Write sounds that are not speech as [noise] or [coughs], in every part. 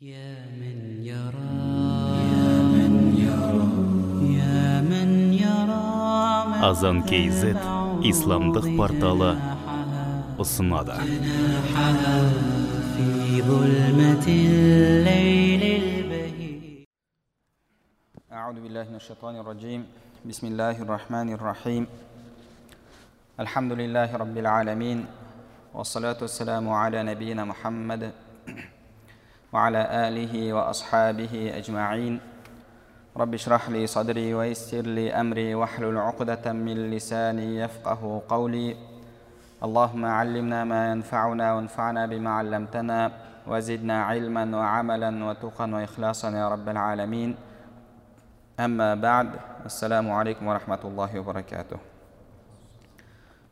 يا من يرى يا من يرى يا من يرى азан kz исламдық порталы ұсынады جناحها في ظلمة الليل البهيج أعوذ بالله من الشيطان الرجيم بسم الله الرحمن الرحيم الحمد لله رب العالمين والصلاة والسلام على نبينا محمد وعلى آله وأصحابه أجمعين رب اشرح لي صدري ويسر لي أمري واحلل عقدة من لساني يفقه قولي اللهم علمنا ما ينفعنا وانفعنا بما علمتنا وزدنا علما وعملا وتقا وإخلاصا يا رب العالمين أما بعد السلام عليكم ورحمة الله وبركاته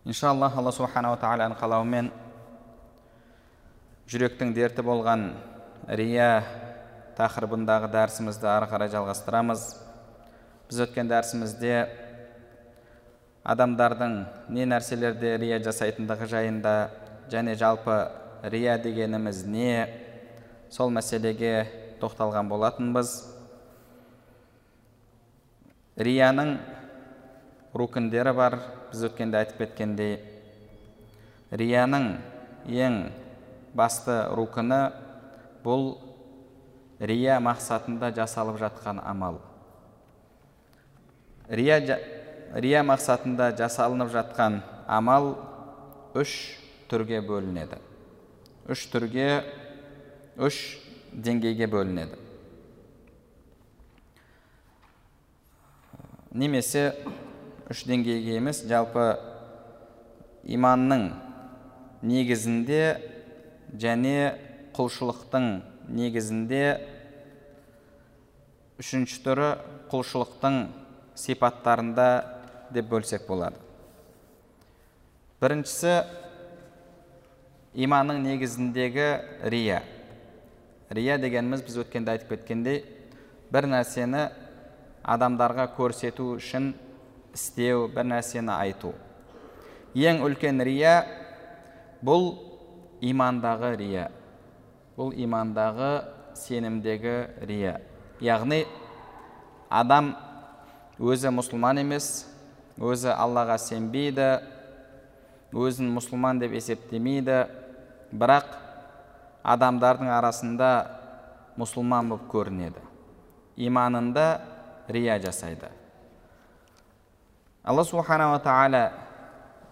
иншаллах алла субханала тағаланың қалауымен жүректің дерті болған рия тақырыбындағы дәрісімізді ары қарай жалғастырамыз. Біз өткен дәрісімізде адамдардың не нәрселерде рия жасайтындығы жайында және жалпы рия дегеніміз не сол мәселеге тоқталған болатынбыз. Рияның рукіндері бар біз өткенде айтып кеткендей. Рияның ең басты рукіні бұл рия мақсатында жасалып жатқан амал. Рия, рия мақсатында жасалынып жатқан амал үш түрге бөлінеді. Үш түрге үш деңгейге бөлінеді. Немесе үш деңгейге емес жалпы иманның негізінде және құлшылықтың негізінде үшінші түрі құлшылықтың сипаттарында деп бөлсек болады. Біріншісі иманның негізіндегі рия. Рия дегеніміз біз өткенде айтып кеткендей бір нәрсені адамдарға көрсету үшін істеу бір нәрсені айту. Ең үлкен рия бұл имандағы рия. Бұл имандағы сенімдегі рия. Яғни адам өзі мұсылман емес өзі аллаға сенбейді өзін мұсылман деп есептемейді. Бірақ адамдардың арасында мұсылман болып көрінеді. Иманында рия жасайды. Алла субханала тағала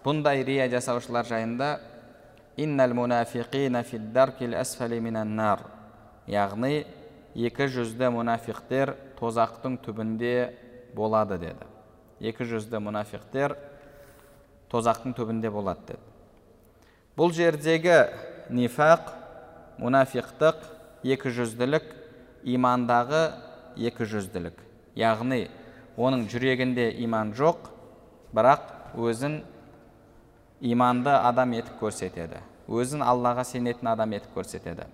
бұндай рия жасаушылар жайында нар яғни екі жүзді мұнафиқтер тозақтың түбінде болады деді екі жүзді мұнафиқтер тозақтың түбінде болады деді бұл жердегі нифақ мұнафиқтық екі жүзділік имандағы екі жүзділік яғни оның жүрегінде иман жоқ бірақ өзін иманды адам етіп көрсетеді өзін аллаға сенетін адам етіп көрсетеді.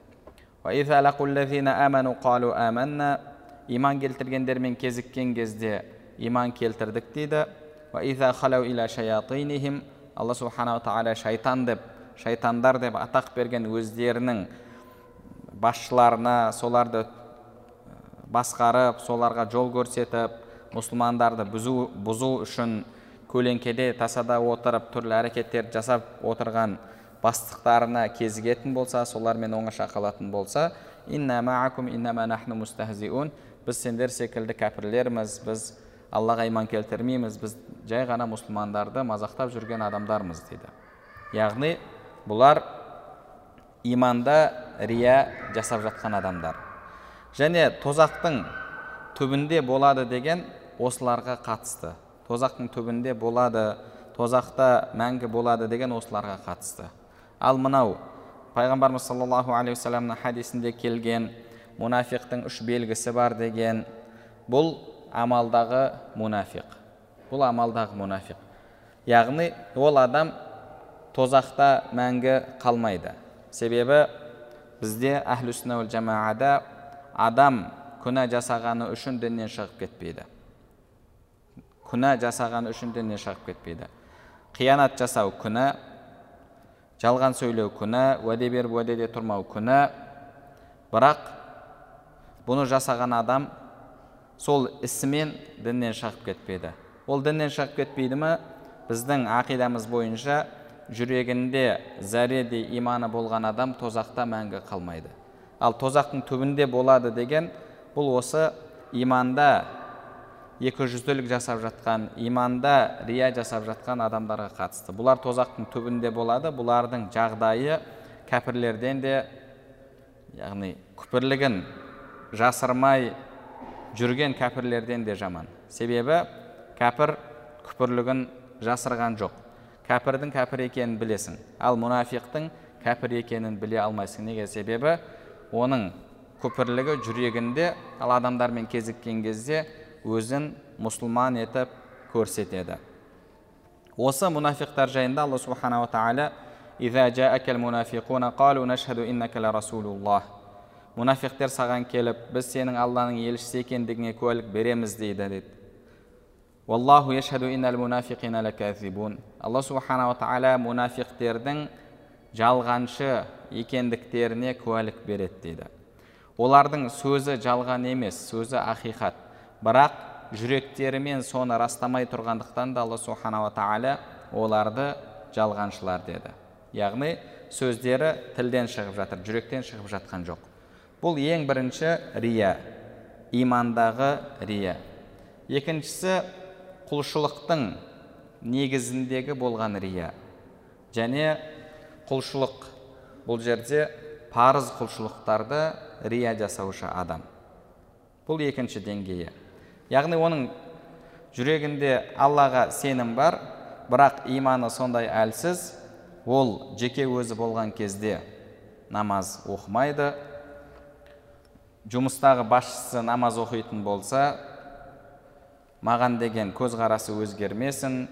Иман келтіргендермен кезіккен кезде иман келтірдік дейді. Алла субханала тағала шайтан деп шайтандар деп атақ берген өздерінің басшыларына соларды э, басқарып соларға жол көрсетіп мұсылмандарды бұзу, бұзу үшін көлеңкеде тасада отырып түрлі әрекеттер жасап отырған бастықтарына кезігетін болса солармен оңаша қалатын болса «Инна маакум мустахзиун» біз сендер секілді кәпірлерміз біз аллаға иман келтірмейміз біз жай ғана мұсылмандарды мазақтап жүрген адамдармыз дейді. Яғни бұлар иманда рия жасап жатқан адамдар. Және тозақтың түбінде болады деген осыларға қатысты. Тозақтың түбінде болады тозақта мәңгі болады деген осыларға қатысты. Ал мынау пайғамбарымыз саллаллаху алейхи уассаламның хадисінде келген мұнафиқтың үш белгісі бар деген бұл амалдағы мұнафиқ бұл амалдағы мұнафиқ яғни ол адам тозақта мәңгі қалмайды. Себебі бізде әхлі жамаада адам күнә жасағаны үшін діннен шығып кетпейді. Күнә жасағаны үшін діннен шығып кетпейді. Қиянат жасау күнә жалған сөйлеу күнә уәде беріп уәдеде тұрмау күнә бірақ бұны жасаған адам сол ісімен діннен шығып кетпеді ол діннен шығып кетпейді ма біздің ақидамыз бойынша жүрегінде зәреде иманы болған адам тозақта мәңгі қалмайды. Ал тозақтың түбінде болады деген бұл осы иманда екі жүзділік жасап жатқан иманда рия жасап жатқан адамдарға қатысты. Бұлар тозақтың түбінде болады бұлардың жағдайы кәпірлерден де яғни күпірлігін жасырмай жүрген кәпірлерден де жаман. Себебі кәпір күпірлігін жасырған жоқ. Кәпірдің кәпір екенін білесің ал мұнафиқтың кәпір екенін біле алмайсың. Неге? Себебі оның күпірлігі жүрегінде ал адамдармен кезіккен кезде өзін мұсылман етіп көрсетеді осы мұнафиқтар жайында алла субханала тағала мұнафиқтер саған келіп біз сенің алланың елшісі екендігіңе куәлік береміз дейді деді алла субханала тағала мұнафиқтердің жалғаншы екендіктеріне куәлік береді дейді олардың сөзі жалған емес сөзі ақиқат бірақ жүректерімен соны растамай тұрғандықтан да алла субханала тағала оларды жалғаншылар деді. Яғни сөздері тілден шығып жатыр жүректен шығып жатқан жоқ. Бұл ең бірінші рия имандағы рия. Екіншісі құлшылықтың негізіндегі болған рия. Және құлшылық бұл жерде парыз құлшылықтарды рия жасаушы адам. Бұл екінші деңгейі. Яғни оның жүрегінде аллаға сенім бар бірақ иманы сондай әлсіз ол жеке өзі болған кезде намаз оқымайды. Жұмыстағы басшысы намаз оқитын болса маған деген көзқарасы өзгермесін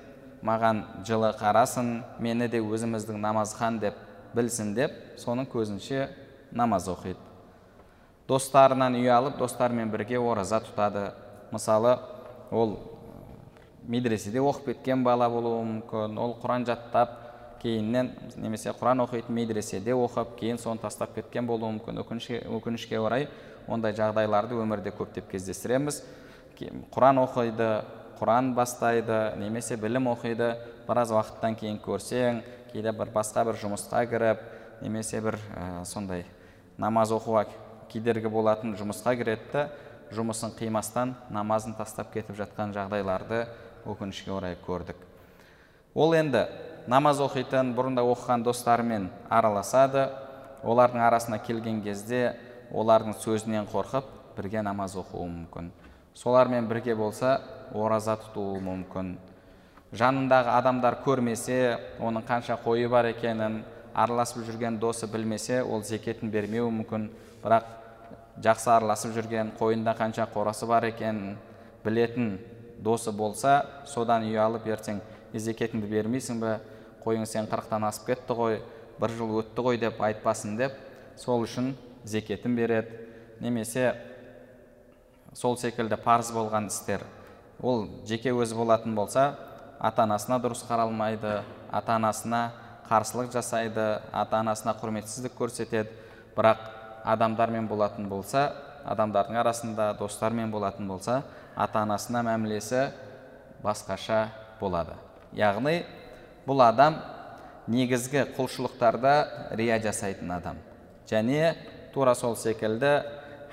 маған жылы қарасын мені де өзіміздің намазхан деп білсін деп соның көзінше намаз оқиды. Достарынан ұялып достарымен бірге ораза тұтады. Мысалы ол медреседе оқып кеткен бала болуы мүмкін ол құран жаттап кейіннен немесе құран оқитын медреседе оқып кейін соны тастап кеткен болуы мүмкін. Өкінішке, орай ондай жағдайларды өмірде көптеп кездестіреміз. Құран оқиды құран бастайды немесе білім оқиды біраз уақыттан кейін көрсең кейде бір басқа бір жұмысқа кіріп немесе бір ә, сондай намаз оқуға кедергі болатын жұмысқа кіреді жұмысын қимастан намазын тастап кетіп жатқан жағдайларды өкінішке орай көрдік. Ол енді намаз оқитын бұрында оқыған достарымен араласады. Олардың арасына келген кезде олардың сөзінен қорқып бірге намаз оқуы мүмкін. Солармен бірге болса ораза тұтуы мүмкін. Жанындағы адамдар көрмесе оның қанша қойы бар екенін араласып жүрген досы білмесе ол зекетін бермеуі мүмкін. Бірақ жақсы араласып жүрген қойында қанша қорасы бар екенін білетін досы болса содан ұялып ертең зекетіңді бермейсің бе? Қойың сен қырықтан асып кетті ғой бір жыл өтті ғой деп айтпасын деп сол үшін зекетін береді. Немесе сол секілді парыз болған істер. Ол жеке өзі болатын болса ата анасына дұрыс қаралмайды ата анасына қарсылық жасайды ата анасына құрметсіздік көрсетеді. Бірақ адамдармен болатын болса адамдардың арасында достармен болатын болса ата анасына мәмілесі басқаша болады. Яғни бұл адам негізгі құлшылықтарда рия жасайтын адам. Және тура сол секілді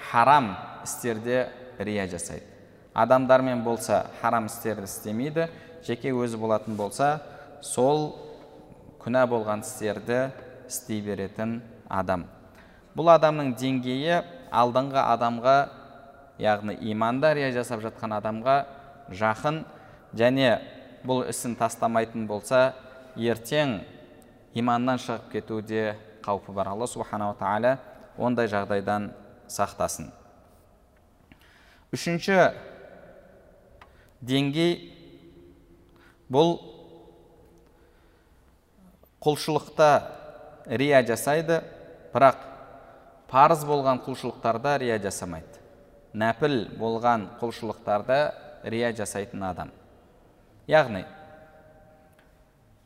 харам істерде рия жасайды. Адамдармен болса харам істерді істемейді жеке өзі болатын болса сол күнә болған істерді істей беретін адам. Бұл адамның деңгейі алдыңғы адамға яғни иманда рия жасап жатқан адамға жақын және бұл ісін тастамайтын болса ертең иманнан шығып кетуде қаупі бар. Алла субханала тағала ондай жағдайдан сақтасын. Үшінші деңгей бұл құлшылықта рия жасайды бірақ парыз болған құлшылықтарда рия жасамайды. Нәпіл болған құлшылықтарда рия жасайтын адам. Яғни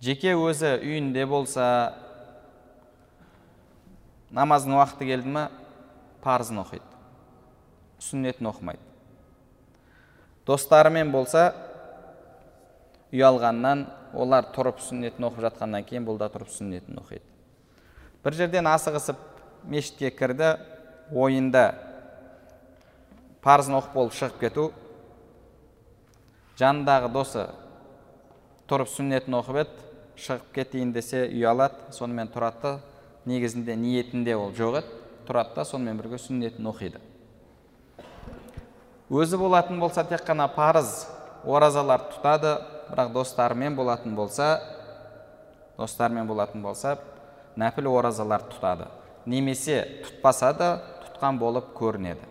жеке өзі үйінде болса намаздың уақыты келді ма парызын оқиды. Сүннетін оқымайды. Достарымен болса ұялғаннан олар тұрып сүннетін оқып жатқаннан кейін бұл да тұрып сүннетін оқиды. Бір жерден асығысып мешітке кірді ойында парызын оқып болып шығып кету жанындағы досы тұрып сүннетін оқып еді шығып кетейін десе ұялады сонымен тұрады негізінде ниетінде ол жоқ еді тұрады да сонымен бірге сүннетін оқиды. Өзі болатын болса тек қана парыз оразалар тұтады бірақ достарымен болатын болса достарымен болатын болса нәпіл оразалар тұтады. Немесе тұтпаса да тұтқан болып көрінеді.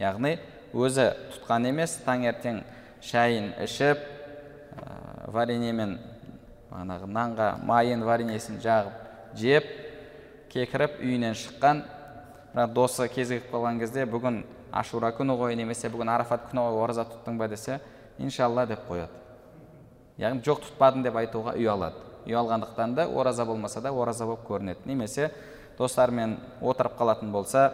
Яғни өзі тұтқан емес таңертең шайын ішіп ә, вареньемен манағы нанға майын вареньесін жағып жеп кекіріп үйінен шыққан бірақ досы кезігіп қалған кезде бүгін ашура күні ғой немесе бүгін арафат күні ғой ораза тұттың ба? десе иншалла деп қояды. Яғни жоқ тұтпадым деп айтуға ұялады ұялғандықтан да ораза болмаса да ораза болып көрінеді. Немесе достарымен отырып қалатын болса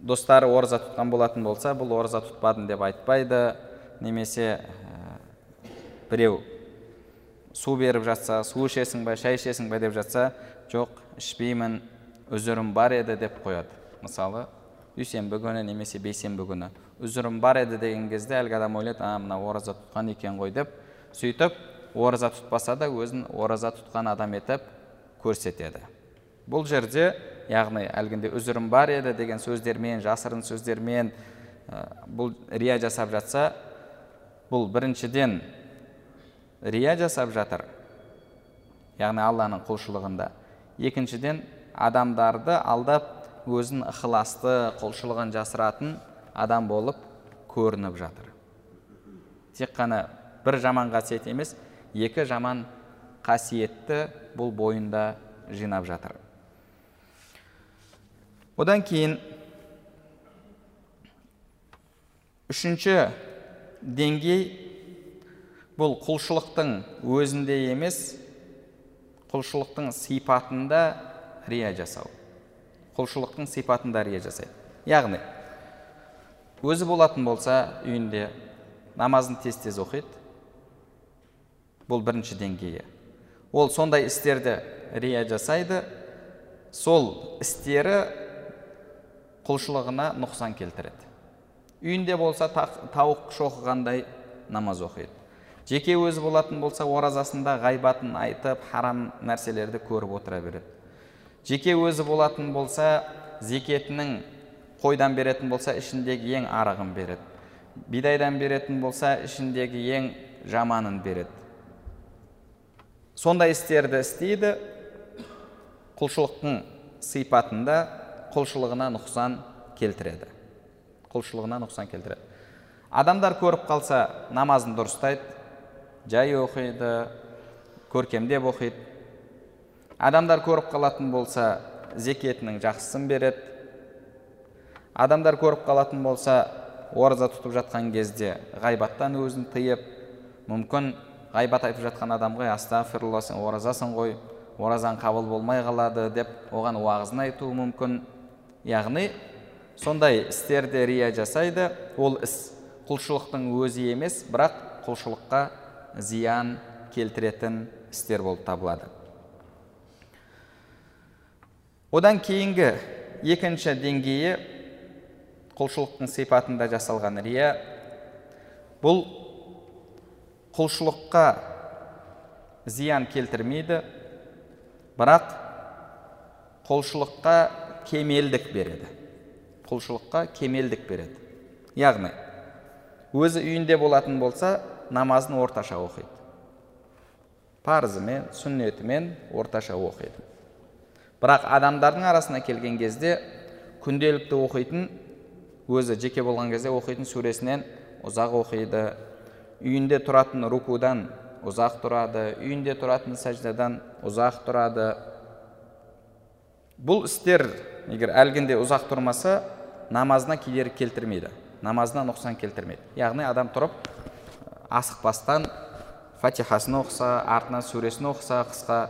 достары ораза тұтқан болатын болса бұл ораза тұтпадым деп айтпайды. Немесе біреу су беріп жатса су ішесің ба шай ішесің ба деп жатса жоқ ішпеймін үзірім бар еді деп қояды. Мысалы дүйсенбі күні немесе бейсенбі күні үзірім бар еді деген кезде әлгі адам ойлайды а мына ораза тұтқан екен ғой деп сөйтіп ораза тұтпаса да өзін ораза тұтқан адам етіп көрсетеді. Бұл жерде яғни әлгінде үзірім бар еді деген сөздермен жасырын сөздермен ә, бұл рия жасап жатса бұл біріншіден рия жасап жатыр. Яғни алланың құлшылығында. Екіншіден адамдарды алдап өзін ықыласты құлшылығын жасыратын адам болып көрініп жатыр. Тек қана бір жаман қасиет емес екі жаман қасиетті бұл бойында жинап жатыр. Одан кейін үшінші деңгей бұл құлшылықтың өзінде емес құлшылықтың сипатында рия жасау. Құлшылықтың сипатында рия жасайды. Яғни өзі болатын болса үйінде намазын тез тез оқиды. Бұл бірінші деңгейі. Ол сондай істерді рия жасайды сол істері құлшылығына нұқсан келтіреді. Үйінде болса тауық шоқығандай намаз оқиды. Жеке өзі болатын болса оразасында ғайбатын айтып харам нәрселерді көріп отыра береді. Жеке өзі болатын болса зекетінің қойдан беретін болса ішіндегі ең арығын береді. Бидайдан беретін болса ішіндегі ең жаманын береді. Сондай істерді істейді құлшылықтың сипатында құлшылығына нұқсан келтіреді. Құлшылығына нұқсан келтіреді. Адамдар көріп қалса намазын дұрыстайды жай оқиды көркемдеп оқиды. Адамдар көріп қалатын болса зекетінің жақсысын береді. Адамдар көріп қалатын болса ораза тұтып жатқан кезде ғайбаттан өзін тыйып мүмкін ғайбат айтып жатқан адам ғой астағфирулла сен оразасың ғой оразаң қабыл болмай қалады деп оған уағызын айтуы мүмкін. Яғни сондай істерде рия жасайды ол іс құлшылықтың өзі емес бірақ құлшылыққа зиян келтіретін істер болып табылады. Одан кейінгі екінші деңгейі құлшылықтың сипатында жасалған рия. Бұл құлшылыққа зиян келтірмейді бірақ құлшылыққа кемелдік береді. Құлшылыққа кемелдік береді. Яғни өзі үйінде болатын болса намазын орташа оқиды. Парызымен сүннетімен орташа оқиды. Бірақ адамдардың арасына келген кезде күнделікті оқитын өзі жеке болған кезде оқитын сүресінен ұзақ оқиды. Үйінде тұратын рукудан ұзақ тұрады үйінде тұратын сәждадан ұзақ тұрады бұл істер егер әлгінде ұзақ тұрмаса намазына кедергі келтірмейді намазына нұқсан келтірмейді яғни адам тұрып асықпастан фатихасын оқыса артынан сүресін оқыса қысқа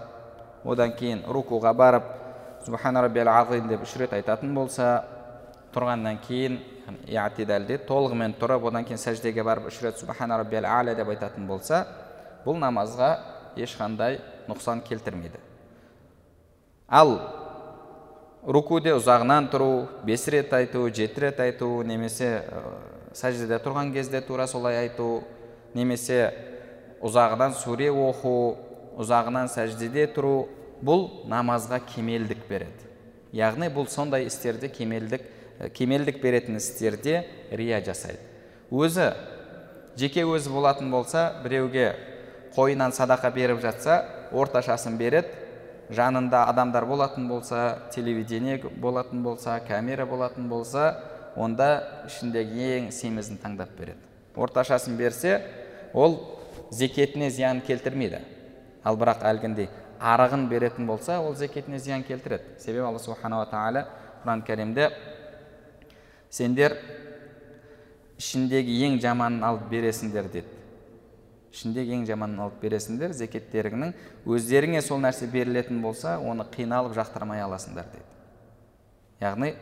одан кейін рукуға барып субхана раббиал азим деп үш рет айтатын болса тұрғаннан кейін иатидалде толығымен тұрып одан кейін сәждеге барып үш рет субхана раббиал аля деп айтатын болса бұл намазға ешқандай нұқсан келтірмейді ал рукуде ұзағынан тұру бес рет айту жеті рет айту немесе сәждеде тұрған кезде тура солай айту немесе ұзағынан суре оқу ұзағынан сәждеде тұру бұл намазға кемелдік береді яғни бұл сондай істерде кемелдік кемелдік беретін істерде рия жасайды. Өзі жеке өзі болатын болса біреуге қойынан садақа беріп жатса орташасын береді жанында адамдар болатын болса телевидение болатын болса камера болатын болса онда ішіндегі ең семізін таңдап береді. Орташасын берсе ол зекетіне зиян келтірмейді. Ал бірақ әлгіндей арығын беретін болса ол зекетіне зиян келтіреді. Себебі алла субханала тағала құран кәрімде сендер ішіндегі ең жаманын алып бересіңдер деді. Ішіндегі ең жаманын алып бересіңдер зекеттеріңнің өздеріңе сол нәрсе берілетін болса оны қиналып жақтырмай аласыңдар дейді яғни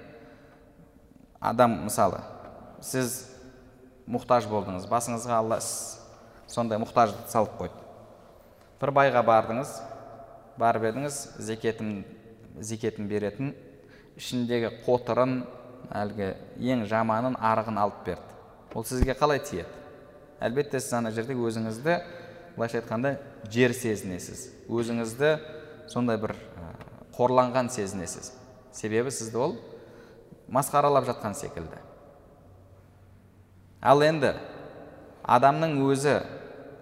адам мысалы сіз мұқтаж болдыңыз басыңызға алла сондай мұқтаждық салып қойды. Бір байға бардыңыз барып едіңіз зекетін зекетін беретін ішіндегі қотырын әлгі ең жаманын арығын алып берді. Ол сізге қалай тиеді? Әлбетте сіз ана жерде өзіңізді былайша айтқанда жер сезінесіз. Өзіңізді сондай бір қорланған сезінесіз. Себебі сізді ол масқаралап жатқан секілді. Ал енді адамның өзі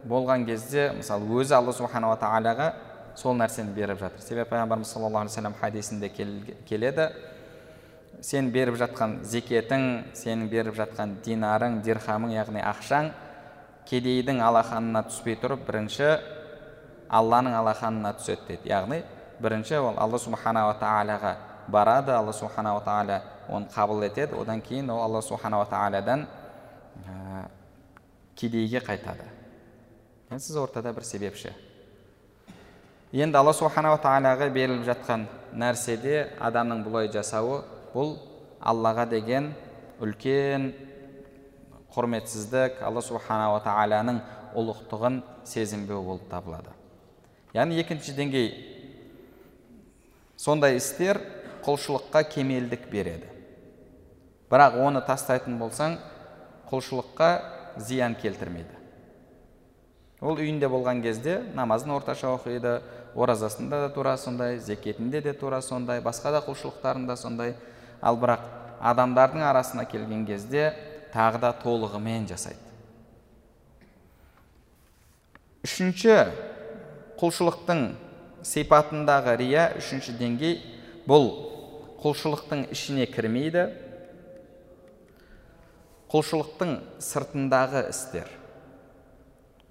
болған кезде мысалы өзі алла субханала тағалаға сол нәрсені беріп жатыр. Себебі пайғамбарымыз саллаллаху алейхи хадисінде келеді. Сен беріп жатқан зекетің сенің беріп жатқан динарың дирхамың яғни ақшаң кедейдің алақанына түспей тұрып бірінші алланың алақанына түседі дейді. Яғни бірінші ол алла субханала тағалаға барады алла субханала тағала оны қабыл етеді. Одан кейін ол алла субханала тағаладан ә, кедейге қайтады. Сіз ортада бір себепші. Енді алла субханала тағалаға беріліп жатқан нәрседе адамның бұлай жасауы бұл аллаға деген үлкен құрметсіздік алла субханала тағаланың ұлықтығын сезінбеу болып табылады. Яғни екінші деңгей. Сондай істер құлшылыққа кемелдік береді. Бірақ оны тастайтын болсаң құлшылыққа зиян келтірмейді. Ол үйінде болған кезде намазын орташа оқиды оразасында да тура сондай зекетінде де тура сондай басқа да құлшылықтарында сондай. Ал бірақ адамдардың арасына келген кезде тағы да толығымен жасайды. Үшінші құлшылықтың сипатындағы рия үшінші деңгей. Бұл құлшылықтың ішіне кірмейді. Құлшылықтың сыртындағы істер.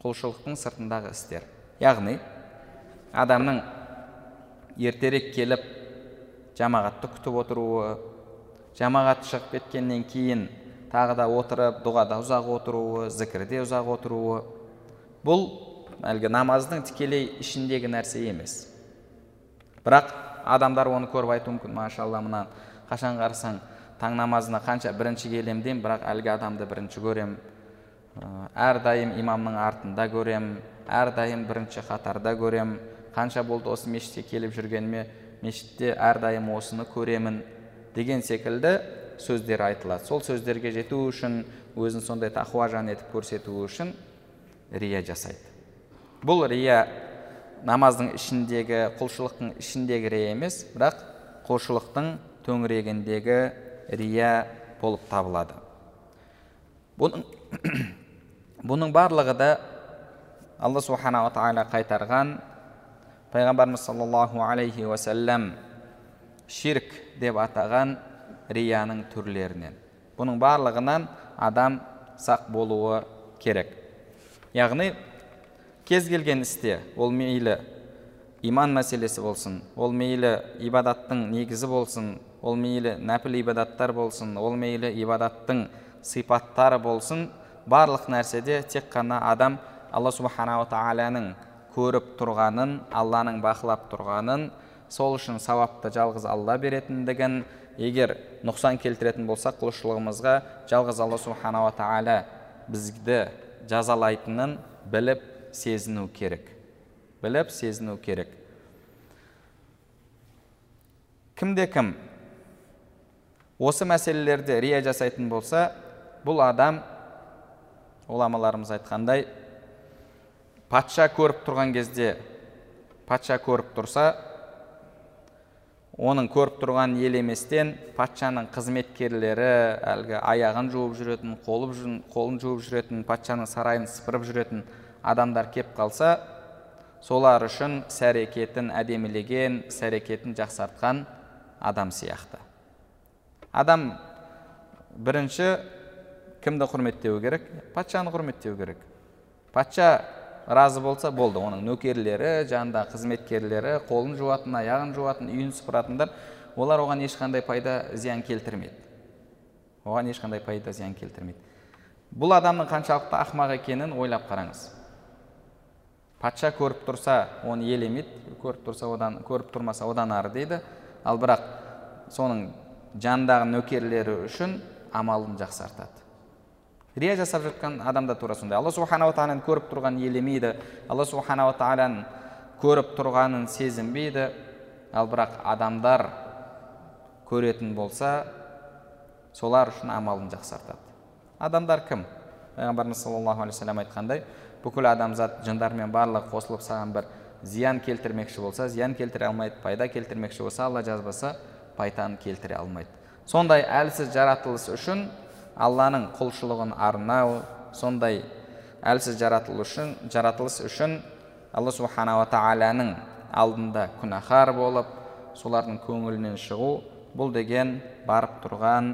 Құлшылықтың сыртындағы істер. Яғни адамның ертерек келіп жамағатты күтіп отыруы жамағат шығып кеткеннен кейін тағы да отырып дұғада ұзақ отыруы зікірде ұзақ отыруы. Бұл әлгі намаздың тікелей ішіндегі нәрсе емес. Бірақ адамдар оны көріп айтуы мүмкін. Машалла мына қашан қарасаң таң намазына қанша бірінші келем деймін бірақ әлгі адамды бірінші көрем. Әрдайым имамның артында көрем әрдайым бірінші қатарда көрем. Қанша болды осы мешітке келіп жүргеніме мешітте әрдайым осыны көремін. Деген секілді сөздер айтылады. Сол сөздерге жету үшін өзін сондай тақуа жан етіп көрсету үшін рия жасайды. Бұл рия намаздың ішіндегі құлшылықтың ішіндегі рия емес бірақ құлшылықтың төңірегіндегі рия болып табылады. Бұның, [coughs] бұның барлығы да алла субханала тағала қайтарған пайғамбарымыз саллаллаху алейхи уасалам ширк деп атаған рияның түрлерінен. Бұның барлығынан адам сақ болуы керек. Яғни кез келген істе ол мейлі иман мәселесі болсын ол мейлі ибадаттың негізі болсын ол мейлі нәпіл ибадаттар болсын ол мейлі ибадаттың сипаттары болсын барлық нәрседе тек қана адам алла субханала тағаланың көріп тұрғанын алланың бақылап тұрғанын сол үшін сауапты жалғыз алла беретіндігін егер нұқсан келтіретін болсақ құлшылығымызға жалғыз алла субханала тағала бізді жазалайтынын біліп сезіну керек. Біліп сезіну керек. Кімде кім? Осы мәселелерде рия жасайтын болса бұл адам ғұламаларымыз айтқандай патша көріп тұрған кезде патша көріп тұрса оның көріп тұрған елеместен патшаның қызметкерлері әлгі аяғын жуып жүретін қолын жуып жүретін патшаның сарайын сыпырып жүретін адамдар кеп қалса солар үшін іс әрекетін әдемілеген іс әрекетін жақсартқан адам сияқты. Адам бірінші кімді құрметтеу керек? Патшаны құрметтеу керек. Патша разы болса болды. Оның нөкерлері жанында қызметкерлері қолын жуатын аяғын жуатын үйін сыпыратындар олар оған ешқандай пайда зиян келтірмейді. Оған ешқандай пайда зиян келтірмейді. Бұл адамның қаншалықты ақымақ екенін ойлап қараңыз. Патша көріп тұрса оны елемейді көріп тұрса одан көріп тұрмаса одан ары дейді. Ал бірақ соның жанындағы нөкерлері үшін амалын жақсартады. Рия жасап жатқан адам да тура сондай. Алла субханала тағаланы көріп тұрғанын елемейді. Алла субханала тағаланың көріп тұрғанын сезінбейді. Ал бірақ адамдар көретін болса солар үшін амалын жақсартады. Адамдар кім? Пайғамбарымыз саллаллаху алейхи вассалам айтқандай бүкіл адамзат жындармен барлығы қосылып саған бір зиян келтірмекші болса зиян келтіре алмайды пайда келтірмекші болса алла жазбаса пайданы келтіре алмайды. Сондай әлсіз жаратылыс үшін алланың құлшылығын арнау сондай әлсіз жаратылыс үшін жаратылыс үшін алла субханала тағаланың алдында күнәһар болып солардың көңілінен шығу бұл деген барып тұрған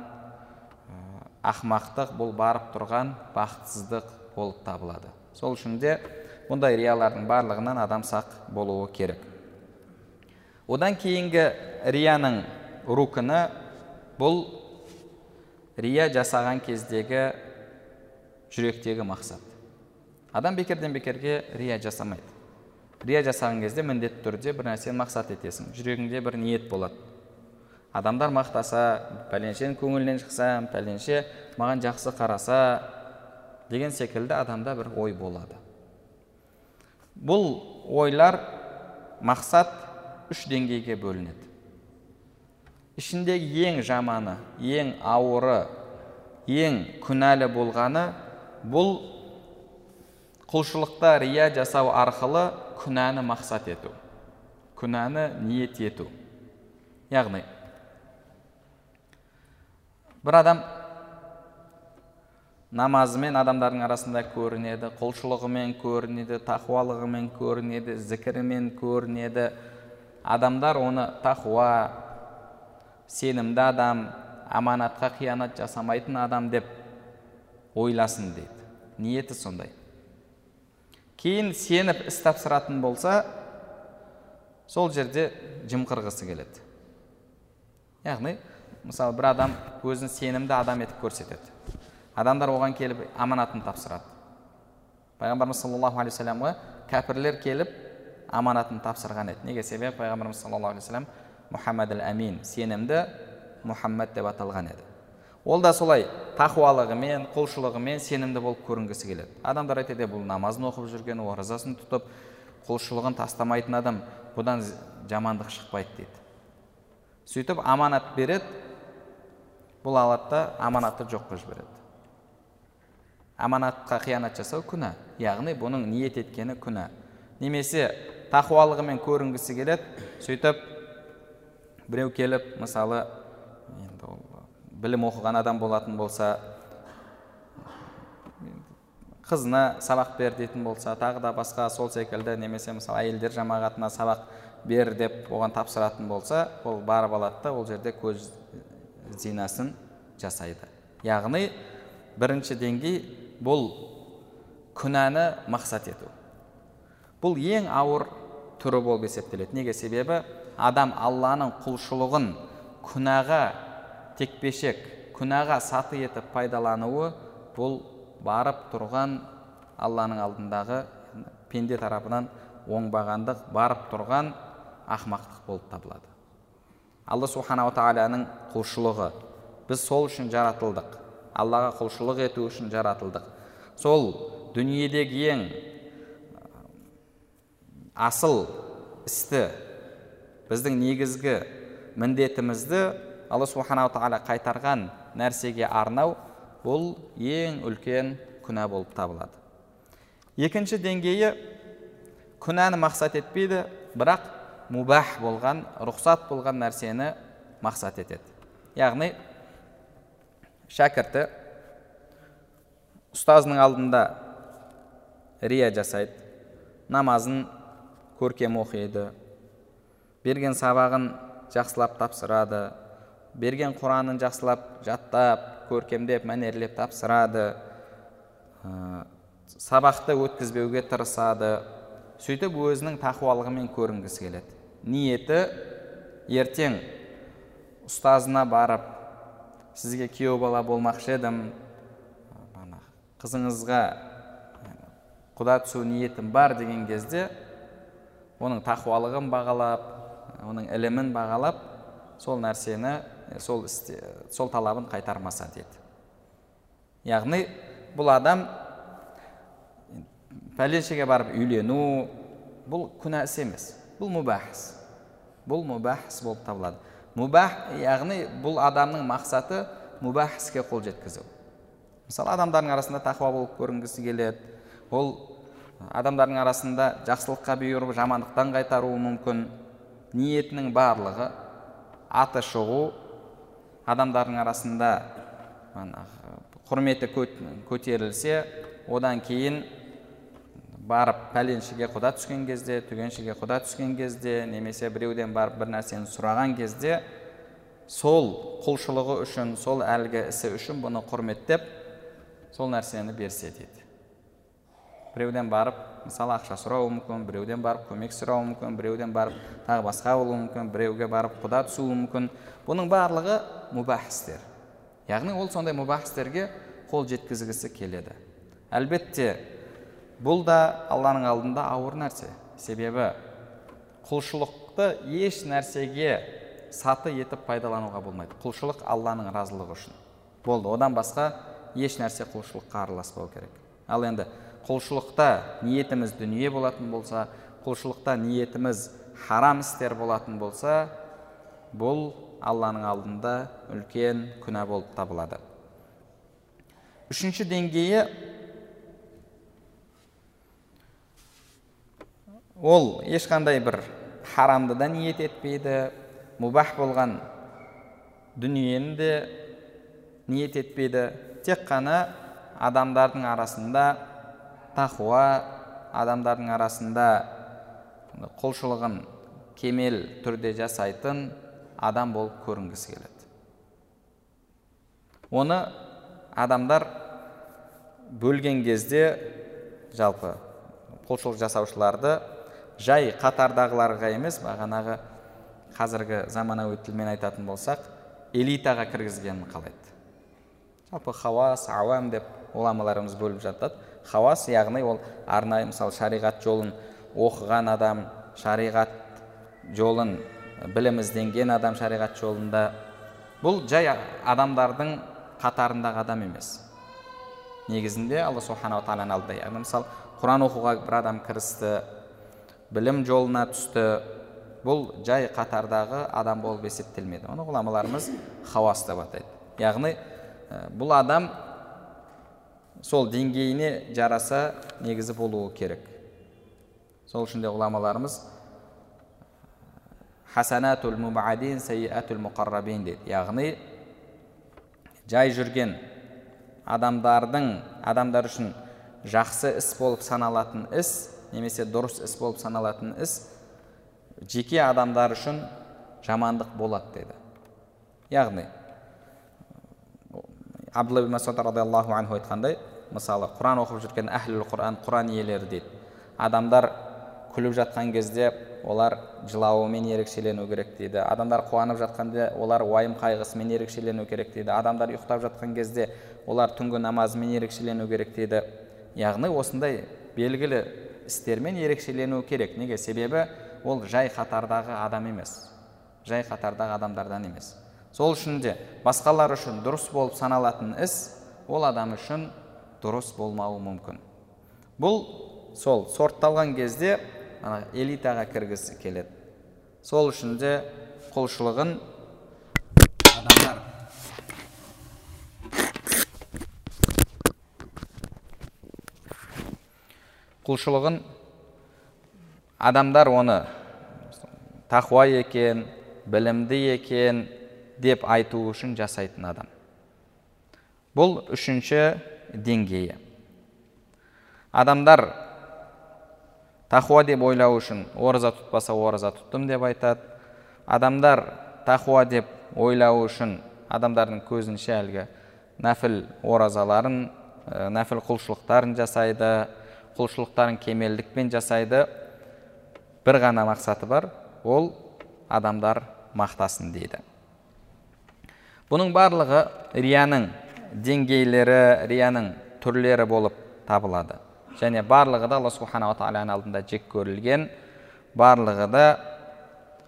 ақмақтық бұл барып тұрған бақытсыздық болып табылады. Сол үшін де бұндай риялардың барлығынан адам сақ болуы керек. Одан кейінгі рияның рукіні бұл рия жасаған кездегі жүректегі мақсат адам бекерден бекерге рия жасамайды рия жасаған кезде міндетті түрде бір нәрсені мақсат етесің жүрегіңде бір ниет болады адамдар мақтаса пәленшенің көңілінен шықса пәленше маған жақсы қараса деген секілді адамда бір ой болады бұл ойлар мақсат үш деңгейге бөлінеді ішіндегі ең жаманы ең ауыры ең күнәлі болғаны бұл құлшылықта рия жасау арқылы күнәні мақсат ету күнәні ниет ету. Яғни бір адам намазымен адамдардың арасында көрінеді құлшылығымен көрінеді тақуалығымен көрінеді зікірімен көрінеді. Адамдар оны тақуа сенімді адам аманатқа қиянат жасамайтын адам деп ойласын дейді ниеті сондай кейін сеніп іс тапсыратын болса сол жерде жымқырғысы келеді яғни мысалы бір адам өзін сенімді адам етіп көрсетеді адамдар оған келіп аманатын тапсырады пайғамбарымыз саллаллаху алейхи вассаламға кәпірлер келіп аманатын тапсырған еді неге себебі пайғамбарымыз саллаллаху алейхи вассалам мұхаммад әл әмин сенімді мұхаммад деп аталған еді ол да солай тақуалығымен құлшылығымен сенімді болып көрінгісі келеді. Адамдар айтады бұл намазын оқып жүрген оразасын тұтып құлшылығын тастамайтын адам бұдан жамандық шықпайды дейді. Сөйтіп аманат береді бұл алады аманатты жоқ қылып жібереді аманатқа қиянат жасау күнә яғни бұның ниет еткені күнә. Немесе тақуалығымен көрінгісі келеді сөйтіп біреу келіп мысалы енді ол білім оқыған адам болатын болса қызына сабақ бер дейтін болса тағы да басқа сол секілді немесе мысалы әйелдер жамағатына сабақ бер деп оған тапсыратын болса ол барып алады да ол жерде көз зинасын жасайды. Яғни бірінші деңгей бұл күнәні мақсат ету. Бұл ең ауыр түрі болып есептеледі. Неге? Себебі адам алланың құлшылығын күнәға текпешек күнәға саты етіп пайдалануы бұл барып тұрған алланың алдындағы пенде тарапынан оңбағандық барып тұрған ақмақтық болып табылады. Алла субханала тағаланың құлшылығы. Біз сол үшін жаратылдық. Аллаға құлшылық ету үшін жаратылдық. Сол дүниедегі ең асыл істі біздің негізгі міндетімізді алла субханала тағала қайтарған нәрсеге арнау бұл ең үлкен күнә болып табылады. Екінші деңгейі күнәні мақсат етпейді бірақ мубах болған рұқсат болған нәрсені мақсат етеді. Яғни шәкірті ұстазының алдында рия жасайды намазын көркем оқиды берген сабағын жақсылап тапсырады берген құранын жақсылап жаттап көркемдеп мәнерлеп тапсырады ә, сабақты өткізбеуге тырысады сөйтіп өзінің тақуалығымен көрінгісі келеді. Ниеті ертең ұстазына барып сізге күйеу бала болмақшы едім қызыңызға құда түсу ниетім бар деген кезде оның тақуалығын бағалап оның ілімін бағалап сол нәрсені сол істе, сол талабын қайтармаса деді. Яғни бұл адам пәленшеге барып үйлену бұл күнә іс емес бұл мұбах бұл мұбах іс болып табылады. Мұбах яғни бұл адамның мақсаты мұбах іске қол жеткізу. Мысалы адамдардың арасында тақуа болып көрінгісі келеді. Ол адамдардың арасында жақсылыққа бұйырып жамандықтан қайтаруы мүмкін. Ниетінің барлығы аты шығу адамдардың арасында құрметі көтерілсе одан кейін барып пәленшеге құда түскен кезде түгеншеге құда түскен кезде немесе біреуден барып бір нәрсені сұраған кезде сол құлшылығы үшін сол әлгі ісі үшін бұны құрметтеп сол нәрсені берсе дейді біреуден барып мысалы ақша сұрауы мүмкін біреуден барып көмек сұрауы мүмкін біреуден барып тағы басқа болуы мүмкін біреуге барып құда түсуі мүмкін. Бұның барлығы мұбах істер яғни ол сондай мұбах істерге қол жеткізгісі келеді. Әлбетте бұл да алланың алдында ауыр нәрсе. Себебі құлшылықты еш нәрсеге саты етіп пайдалануға болмайды. Құлшылық алланың разылығы үшін. Болды одан басқа еш нәрсе құлшылыққа араласпау керек. Ал енді құлшылықта ниетіміз дүние болатын болса құлшылықта ниетіміз харам істер болатын болса бұл алланың алдында үлкен күнә болып табылады. Үшінші деңгейі ол ешқандай бір харамды да ниет етпейді мұбах болған дүниені де ниет етпейді. Тек қана адамдардың арасында тақуа адамдардың арасында құлшылығын кемел түрде жасайтын адам болып көрінгісі келеді. Оны адамдар бөлген кезде жалпы құлшылық жасаушыларды жай қатардағыларға емес бағанағы қазіргі заманауи тілмен айтатын болсақ элитаға кіргізгенін қалайды. Жалпы хауас ауам деп ғұламаларымыз бөліп жатады. Хауас яғни ол арнайы мысалы шариғат жолын оқыған адам шариғат жолын білім ізденген адам шариғат жолында бұл жай адамдардың қатарындағы адам емес. Негізінде алла субханала тағаланың алдында яғни мысалы құран оқуға бір адам кірісті білім жолына түсті бұл жай қатардағы адам болып есептелмейді. Оны ғұламаларымыз хауас деп атайды. Яғни бұл адам сол деңгейіне жараса негізі болуы керек. Сол үшін де ғұламаларымыз хасанатул мубадин мұқаррабин дейді. Яғни жай жүрген адамдардың адамдар үшін жақсы іс болып саналатын іс немесе дұрыс іс болып саналатын іс жеке адамдар үшін жамандық болады деді. Яғни абдулла масуд радиаллаху анху айтқандай мысалы құран оқып жүрген әхліл құран құран иелері дейді. Адамдар күліп жатқан кезде олар жылауымен ерекшелену керек дейді. Адамдар қуанып жатқанда олар уайым қайғысымен ерекшелену керек дейді. Адамдар ұйықтап жатқан кезде олар түнгі намазымен ерекшелену керек дейді. Яғни осындай белгілі істермен ерекшелену керек. Неге? Себебі ол жай қатардағы адам емес. Жай қатардағы адамдардан емес. Сол үшін де басқалар үшін дұрыс болып саналатын іс ол адам үшін дұрыс болмауы мүмкін. Бұл сол сортталған кезде ана элитаға кіргісі келеді. Сол үшін де құлшылығын адамдар құлшылығын адамдар оны тақуа екен білімді екен деп айту үшін жасайтын адам. Бұл үшінші деңгейі. Адамдар тақуа деп ойлау үшін ораза тұтпаса ораза тұттым деп айтады. Адамдар тақуа деп ойлау үшін адамдардың көзінше әлгі нәпіл оразаларын ә, нәпіл құлшылықтарын жасайды құлшылықтарын кемелдікпен жасайды. Бір ғана мақсаты бар ол адамдар мақтасын дейді. Бұның барлығы рияның деңгейлері рияның түрлері болып табылады. Және барлығы да алла субханала тағаланың алдында жек көрілген барлығы да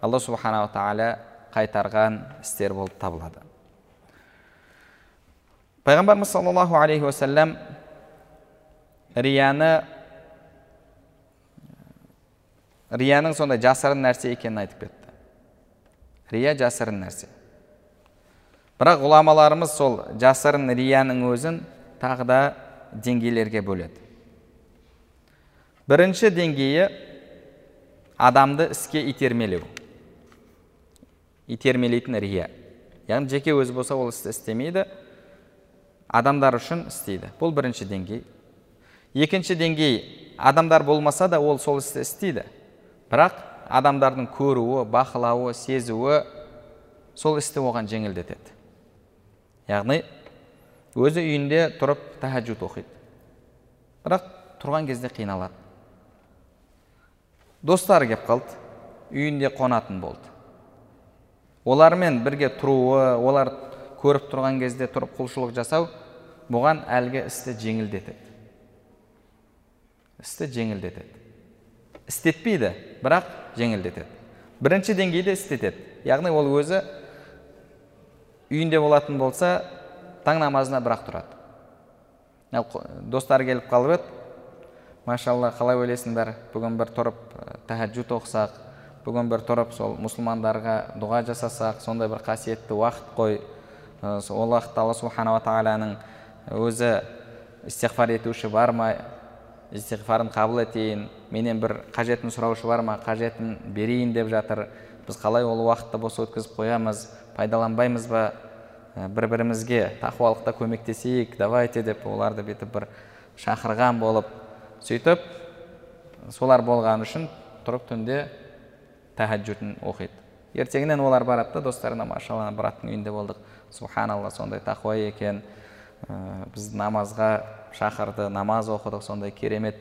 алла субханала тағала қайтарған істер болып табылады. Пайғамбарымыз саллаллаху алейхи уассалам рияны рияның сондай жасырын нәрсе екенін айтып кетті. Рия жасырын нәрсе. Бірақ ғұламаларымыз сол жасырын рияның өзін тағы да деңгейлерге бөледі. Бірінші деңгейі адамды іске итермелеу. Итермелейтін рия. Яғни жеке өзі болса ол істі істемейді адамдар үшін істейді. Бұл бірінші деңгей. Екінші деңгей адамдар болмаса да ол сол істі істейді. Бірақ адамдардың көруі бақылауы сезуі сол істі оған жеңілдетеді. Яғни өзі үйінде тұрып тәхәжжуд оқиды. Бірақ тұрған кезде қиналады. Достары келіп қалды. Үйінде қонатын болды. Олармен бірге тұруы олар көріп тұрған кезде тұрып құлшылық жасау бұған әлгі істі жеңілдетеді. Істі жеңілдетеді. Істетпейді бірақ жеңілдетеді. Бірінші деңгейде істетеді. Яғни ол өзі үйінде болатын болса таң намазына бірақ тұрады. Достары келіп қалып еді. Машалла қалай ойлайсыңдар бүгін бір тұрып тәхәжжуд оқысақ бүгін бір тұрып сол мұсылмандарға дұға жасасақ сондай бір қасиетті уақыт қой. Ол уақытта алла субханала тағаланың өзі истиғфар етуші бар ма? Истиғфарын қабыл етейін менен бір қажетін сұраушы бар ма? Қажетін берейін деп жатыр. Біз қалай ол уақытты бос өткізіп қоямыз пайдаланбаймыз ба бір бірімізге тақуалықта көмектесейік давайте деп оларды бүйтіп бір шақырған болып сөйтіп солар болған үшін тұрып түнде тәхәжжудын оқиды. Ертеңінен олар барады да достарына машалла браттың үйінде болдық субханалла сондай тақуа екен біз намазға шақырды намаз оқыдық сондай керемет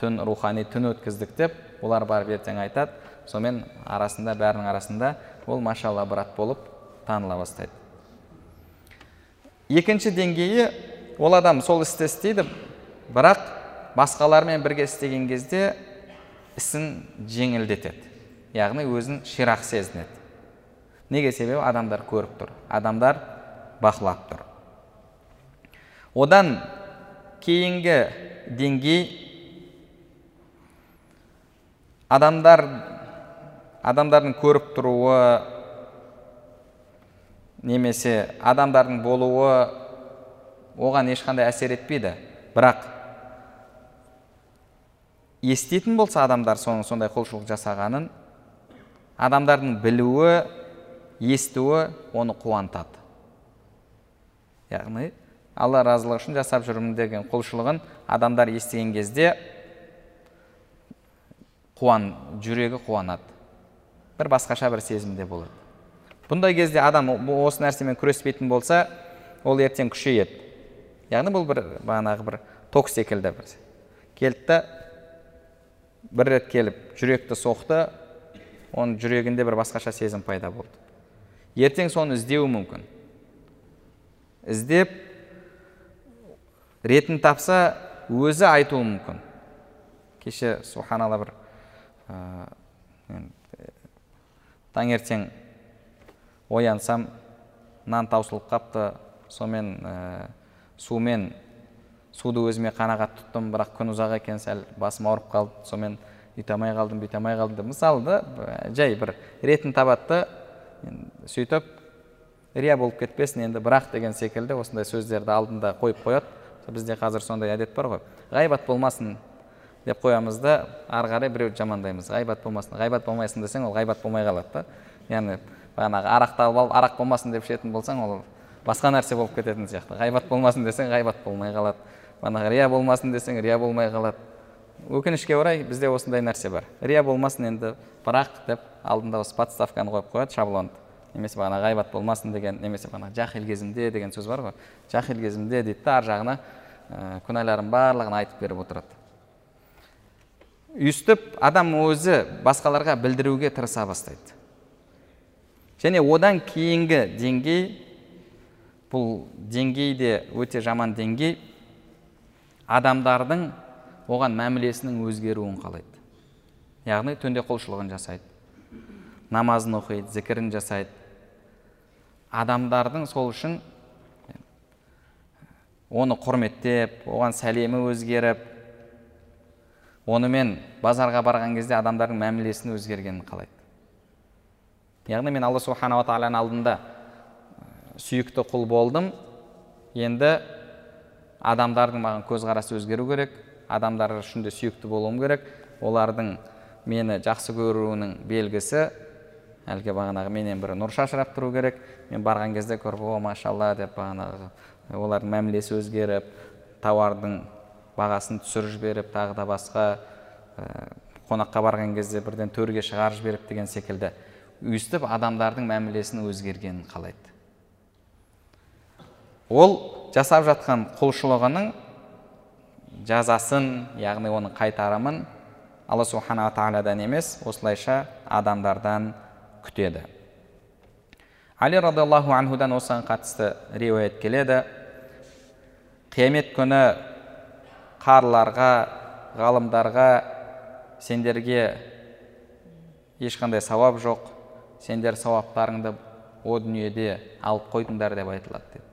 түн рухани түн өткіздік деп олар барып ертең айтады. Сонымен арасында бәрінің арасында ол машалла брат болып таныла бастайды. Екінші деңгейі ол адам сол істі істейді бірақ басқалармен бірге істеген кезде ісін жеңілдетеді. Яғни өзін ширақ сезінеді. Неге себебі? Адамдар көріп тұр. Адамдар бақылап тұр. Одан кейінгі деңгей адамдар адамдардың көріп тұруы немесе адамдардың болуы оған ешқандай әсер етпейді. Бірақ еститін болса адамдар соның сондай құлшылық жасағанын адамдардың білуі естуі оны қуантады. Яғни алла разылығы үшін жасап жүрмін деген құлшылығын адамдар естіген кезде қуан жүрегі қуанады. Бір басқаша бір сезімде болады. Бұндай кезде адам осы нәрсемен күреспейтін болса ол ертең күшейеді. Яғни бұл бір бағанағы бір ток секілді бір келді да бір рет келіп жүректі соқты оның жүрегінде бір басқаша сезім пайда болды. Ертең соны іздеуі мүмкін. Іздеп ретін тапса өзі айтуы мүмкін. Кеше субханалла бір ә, таңертең оянсам нан таусылып қапты. Сонымен ә, сумен суды өзіме қанағат тұттым бірақ күн ұзақ екен сәл басым ауырып қалды. Сонымен үйте алмай қалдым бүйте алмай қалдым деп мысалы да жай бір ретін табады сөйтіп рия болып кетпесін енді бірақ деген секілді осындай сөздерді алдында қойып қояды. Бізде қазір сондай әдет бар ғой. Ғайбат болмасын деп қоямыз да ары қарай біреуді жамандаймыз. Ғайбат болмасын. Ғайбат болмайсын десең ол ғайбат болмай қалады да. Яғни бағанағы арақты алып алып арақ болмасын деп ішетін болсаң ол басқа нәрсе болып кететін сияқты. Ғайбат болмасын десең ғайбат болмай қалады. Бағанағы рия болмасын десең рия болмай қалады. Өкінішке орай бізде осындай нәрсе бар. Рия болмасын енді бірақ деп алдында осы подставканы қойып қояды шаблонды. Немесе бағана ғайбат болмасын деген немесе бағана жахил кезімде деген сөз бар ғой. Жахил кезімде дейді да ар жағына ә, күнәларының барлығын айтып беріп отырады. Өйстіп адам өзі басқаларға білдіруге тырыса бастайды. Және одан кейінгі деңгей бұл деңгей де өте жаман деңгей адамдардың оған мәмілесінің өзгеруін қалайды. Яғни түнде құлшылығын жасайды намазын оқиды зікірін жасайды. Адамдардың сол үшін оны құрметтеп оған сәлемі өзгеріп онымен базарға барған кезде адамдардың мәмілесінің өзгергенін қалайды. Яғни мен алла субханала тағаланың алдында сүйікті құл болдым. Енді адамдардың маған көзқарасы өзгеру керек адамдар үшін де сүйікті болуым керек. Олардың мені жақсы көруінің белгісі әлгі бағанағы менен бір нұр шашырап тұру керек. Мен барған кезде көріп о машалла деп бағанағы олардың мәмілесі өзгеріп тауардың бағасын түсіріп жіберіп тағы да басқа ә, қонаққа барған кезде бірден төрге шығарып жіберіп деген секілді. Өйстіп адамдардың мәмілесінің өзгергенін қалайды. Ол жасап жатқан құлшылығының жазасын яғни оның қайтарымын алла субханала тағаладан емес осылайша адамдардан күтеді. Али радиаллаху анхудан осыған қатысты риуаят келеді. Қиямет күні қарларға ғалымдарға сендерге ешқандай сауап жоқ. Сендер сауаптарыңды о дүниеде алып қойдыңдар деп айтылады деді.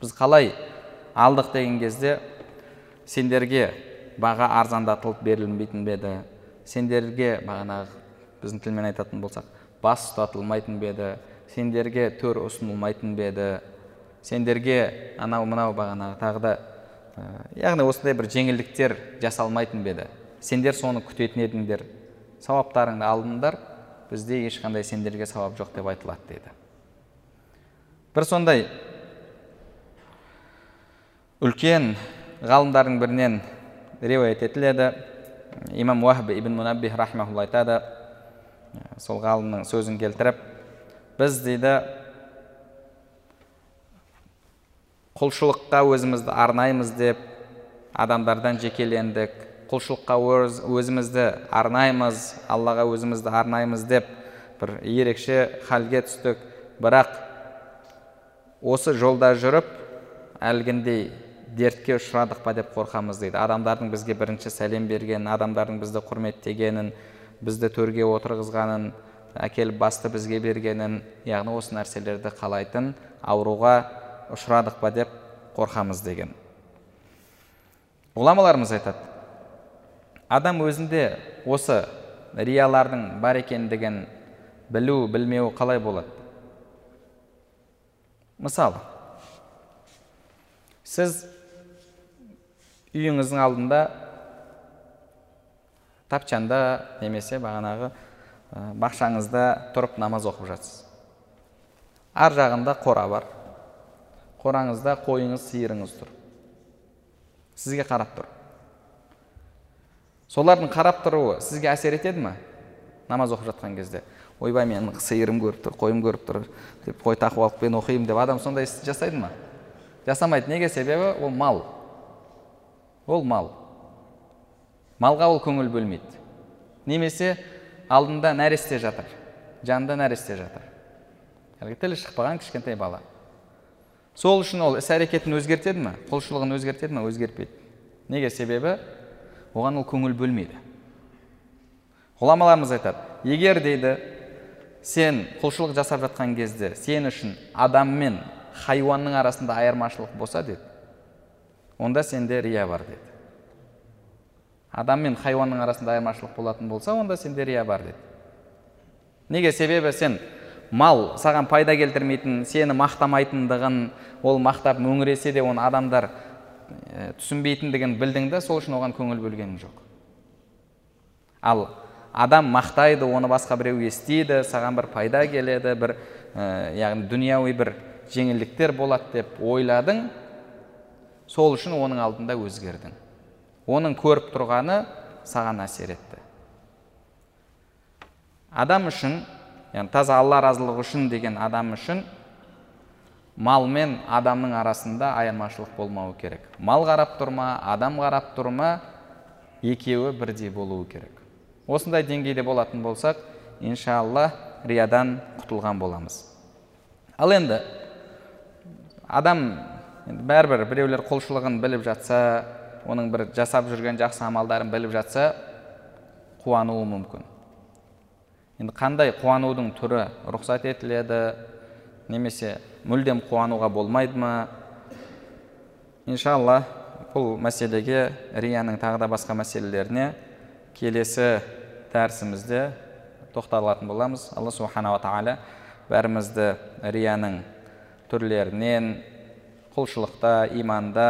Біз қалай алдық деген кезде сендерге баға арзандатылып берілмейтін бе еді? Сендерге бағанағы біздің тілмен айтатын болсақ бас ұстатылмайтын ба еді? Сендерге төр ұсынылмайтын ба еді? Сендерге анау мынау бағанағы тағы да яғни осындай бір жеңілдіктер жасалмайтын ба еді? Сендер соны күтетін едіңдер. Сауаптарыңды алдыңдар бізде ешқандай сендерге сауап жоқ деп айтылады дейді бір сондай үлкен ғалымдардың бірінен риуаят етіледі. Имам уахб ибн мунаббих айтады. Сол ғалымның сөзін келтіріп біз дейді құлшылыққа өзімізді арнаймыз деп адамдардан жекелендік. Құлшылыққа өз, өзімізді арнаймыз аллаға өзімізді арнаймыз деп бір ерекше халге түстік. Бірақ осы жолда жүріп әлгіндей дертке ұшырадық па деп қорқамыз дейді. Адамдардың бізге бірінші сәлем бергенін адамдардың бізді құрметтегенін бізді төрге отырғызғанын әкеліп басты бізге бергенін яғни осы нәрселерді қалайтын ауруға ұшырадық па деп қорқамыз деген. Ғұламаларымыз айтады адам өзінде осы риялардың бар екендігін білу білмеуі қалай болады? Мысалы сіз үйіңіздің алдында тапчанда немесе бағанағы бақшаңызда тұрып намаз оқып жатсыз. Ар жағында қора бар. Қораңызда қойыңыз сиырыңыз тұр сізге қарап тұр солардың қарап тұруы сізге әсер етеді ма намаз оқып жатқан кезде ойбай менің сиырым көріп тұр қойым көріп тұр деп қой мен оқимын деп адам сондай істі жасайды ма жасамайды неге себебі ол мал ол мал малға ол көңіл бөлмейді немесе алдында нәресте жатыр жанында нәресте жатыр әлгі тілі шықпаған кішкентай бала сол үшін ол іс әрекетін өзгертеді ме? Құлшылығын өзгертеді ме? Өзгертпейді неге? Себебі оған ол көңіл бөлмейді. Ғұламаларымыз айтады егер дейді сен құлшылық жасап жатқан кезде сен үшін адам мен хайуанның арасында айырмашылық болса деді. Онда сенде рия бар деді. Адам мен хайуанның арасында айырмашылық болатын болса онда сенде рия бар деді. Неге? Себебі сен мал саған пайда келтірмейтін сені мақтамайтындығын ол мақтап мөңіресе де оны адамдар ә, түсінбейтіндігін білдің да сол үшін оған көңіл бөлгенің жоқ. Ал адам мақтайды оны басқа біреу естиді саған бір пайда келеді бір ә, яғни дүнияуи бір жеңілдіктер болады деп ойладың сол үшін оның алдында өзгердің. Оның көріп тұрғаны саған әсер етті. Адам үшін яғни таза алла разылығы үшін деген адам үшін мал мен адамның арасында айырмашылық болмауы керек. Мал қарап тұр ма адам қарап тұр ма екеуі бірдей болуы керек. Осындай деңгейде болатын болсақ иншалла риядан құтылған боламыз. Ал енді адам енді бәрібір біреулер құлшылығын біліп жатса оның бір жасап жүрген жақсы амалдарын біліп жатса қуануы мүмкін. Енді қандай қуанудың түрі рұқсат етіледі? Немесе мүлдем қуануға болмайды ма? Иншалла бұл мәселеге рияның тағы да басқа мәселелеріне келесі дәрісімізде тоқталатын боламыз. Алла субханала тағала бәрімізді рияның түрлерінен құлшылықта иманда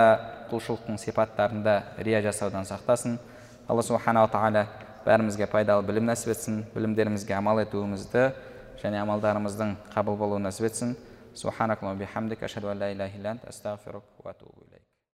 құлшылықтың сипаттарында рия жасаудан сақтасын. Алла субханала тағала бәрімізге пайдалы білім нәсіп етсін білімдерімізге амал етуімізді және амалдарымыздың қабыл болуын нәсіп етсін. Ан ла